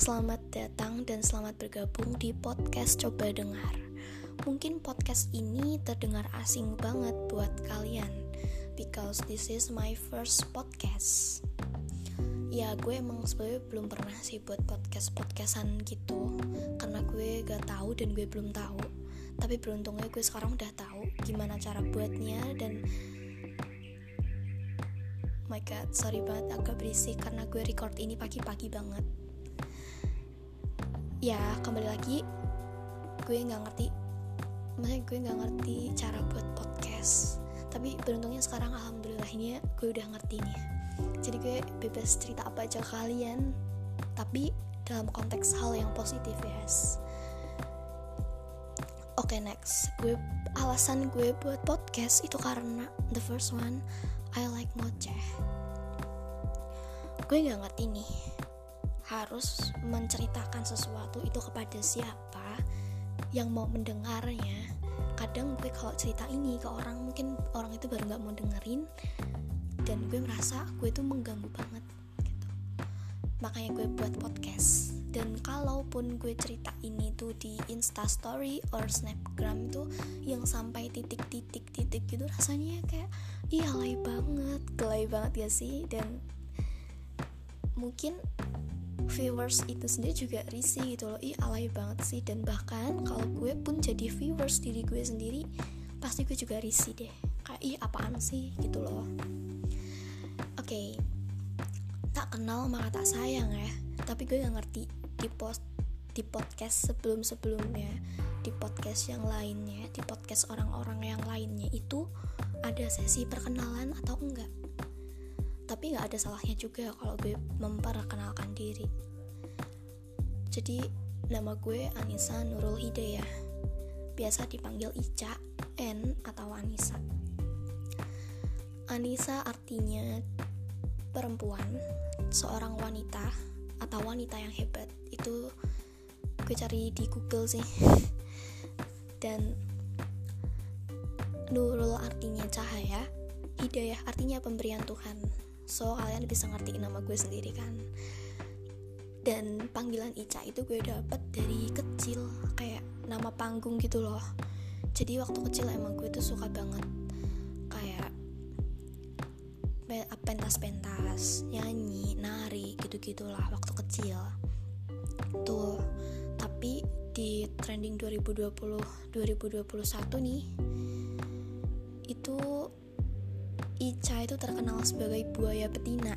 Selamat datang dan selamat bergabung di podcast Coba Dengar. Mungkin podcast ini terdengar asing banget buat kalian because this is my first podcast. Ya gue emang sebenarnya belum pernah sih buat podcast podcastan gitu karena gue gak tahu dan gue belum tahu. Tapi beruntungnya gue sekarang udah tahu gimana cara buatnya dan my god sorry banget agak berisik karena gue record ini pagi-pagi banget ya kembali lagi. Gue nggak ngerti. Maksudnya gue nggak ngerti cara buat podcast. Tapi beruntungnya sekarang alhamdulillahnya gue udah ngerti nih. Jadi gue bebas cerita apa aja kalian. Tapi dalam konteks hal yang positif yes. Oke okay, next. Gue alasan gue buat podcast itu karena the first one I like ngoceh gue gak ngerti nih harus menceritakan sesuatu itu kepada siapa yang mau mendengarnya. Kadang gue kalau cerita ini ke orang mungkin orang itu baru gak mau dengerin dan gue merasa gue itu mengganggu banget gitu. Makanya gue buat podcast. Dan kalaupun gue cerita ini tuh di insta story or snapgram tuh yang sampai titik-titik-titik gitu rasanya kayak iya alay banget. Gelai banget ya sih? Dan mungkin viewers itu sendiri juga risih gitu loh. Ih alay banget sih. Dan bahkan kalau gue pun jadi viewers diri gue sendiri pasti gue juga risih deh. Kayak ih apaan sih? gitu loh. Oke. Okay. tak kenal maka tak sayang ya. Tapi gue gak ngerti di post di podcast sebelum sebelumnya di podcast yang lainnya di podcast orang-orang yang lainnya itu ada sesi perkenalan atau enggak tapi nggak ada salahnya juga kalau gue memperkenalkan diri. Jadi nama gue Anissa Nurul Hidayah. Biasa dipanggil Ica N atau Anissa. Anissa artinya perempuan seorang wanita atau wanita yang hebat. Itu gue cari di Google sih. Dan Nurul artinya cahaya hidayah artinya pemberian Tuhan so kalian bisa ngerti nama gue sendiri kan. Dan panggilan Ica itu gue dapet dari kecil kayak nama panggung gitu loh. Jadi waktu kecil emang gue tuh suka banget kayak pentas-pentas nyanyi nari gitu-gitulah waktu kecil. Tuh tapi di trending 2020 2021 nih itu Ica itu terkenal sebagai buaya betina.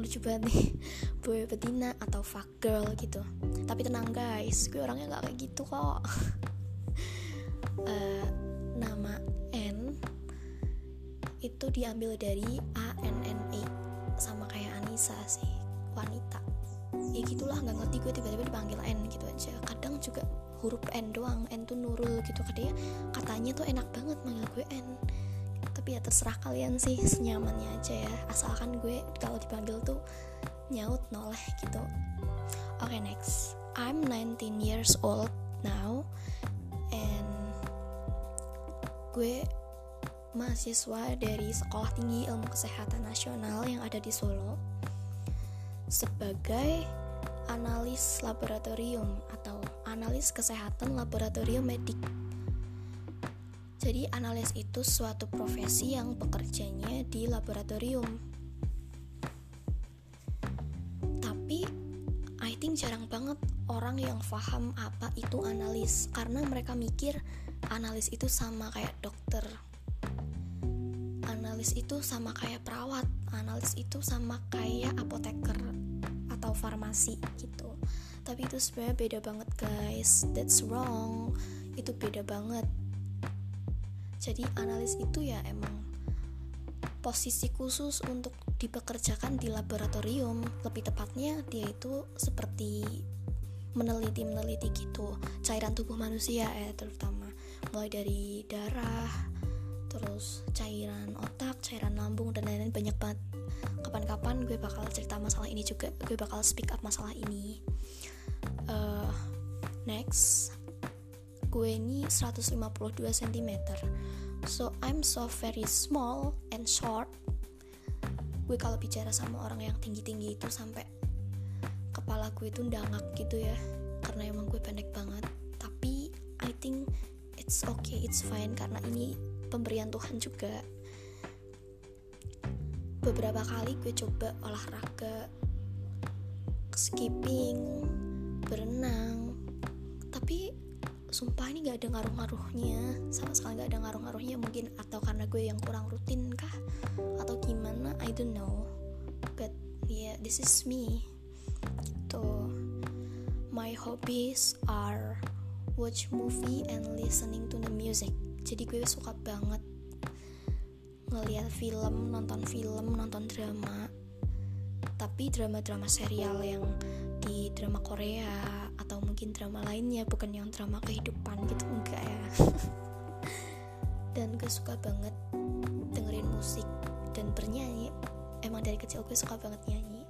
Lucu banget nih. Buaya betina atau fuck girl gitu. Tapi tenang guys. Gue orangnya gak kayak gitu kok. Uh, nama N itu diambil dari A N N E. Sama kayak Anissa sih. Wanita. Ya gitulah nggak ngerti gue tiba-tiba dipanggil N gitu aja. Kadang juga huruf N doang. N tuh Nurul gitu. Katanya katanya tuh enak banget manggil gue N tapi ya terserah kalian sih senyamannya aja ya. Asalkan gue kalau dipanggil tuh nyaut noleh gitu. Oke okay, next. I'm 19 years old now and gue mahasiswa dari Sekolah Tinggi Ilmu Kesehatan Nasional yang ada di Solo sebagai analis laboratorium atau analis kesehatan laboratorium medik. Jadi analis itu suatu profesi yang bekerjanya di laboratorium. Tapi I think jarang banget orang yang paham apa itu analis. Karena mereka mikir analis itu sama kayak dokter. Analis itu sama kayak perawat, analis itu sama kayak apoteker atau farmasi gitu. Tapi itu sebenarnya beda banget guys. That's wrong. Itu beda banget jadi analis itu ya emang posisi khusus untuk dipekerjakan di laboratorium. Lebih tepatnya dia itu seperti meneliti-meneliti gitu cairan tubuh manusia ya terutama. Mulai dari darah terus cairan otak cairan lambung dan lain-lain. Banyak banget. Kapan-kapan gue bakal cerita masalah ini juga. Gue bakal speak up masalah ini. Uh, next gue ini 152 cm so I'm so very small and short. Gue kalau bicara sama orang yang tinggi-tinggi itu sampai kepala gue itu ndangak gitu ya karena emang gue pendek banget. Tapi I think it's okay it's fine karena ini pemberian Tuhan juga. Beberapa kali gue coba olahraga skipping berenang. Tapi sumpah ini gak ada ngaruh-ngaruhnya. Sama sekali gak ada ngaruh-ngaruhnya. Mungkin atau karena gue yang kurang rutin kah? Atau gimana? I don't know. But yeah this is me. Gitu. My hobbies are watch movie and listening to the music. Jadi gue suka banget ngeliat film nonton film nonton drama. Tapi drama-drama serial yang di drama Korea mungkin drama lainnya bukan yang drama kehidupan gitu enggak ya. Dan gue suka banget dengerin musik dan bernyanyi. Emang dari kecil gue suka banget nyanyi.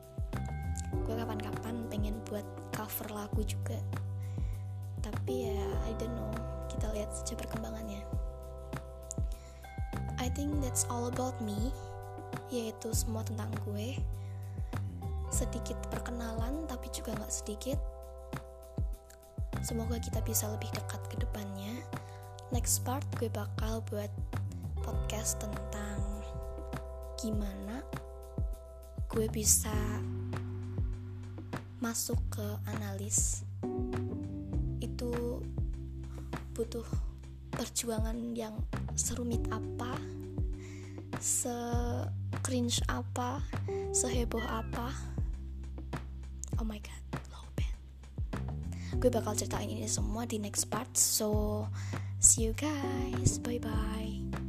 Gue kapan-kapan pengen buat cover lagu juga. Tapi ya I don't know. Kita lihat saja perkembangannya. I think that's all about me yaitu semua tentang gue. Sedikit perkenalan tapi juga nggak sedikit semoga kita bisa lebih dekat ke depannya. Next part gue bakal buat podcast tentang gimana gue bisa masuk ke analis. Itu butuh perjuangan yang serumit apa se cringe apa seheboh apa gue bakal ceritain ini semua di next part. So see you guys. Bye bye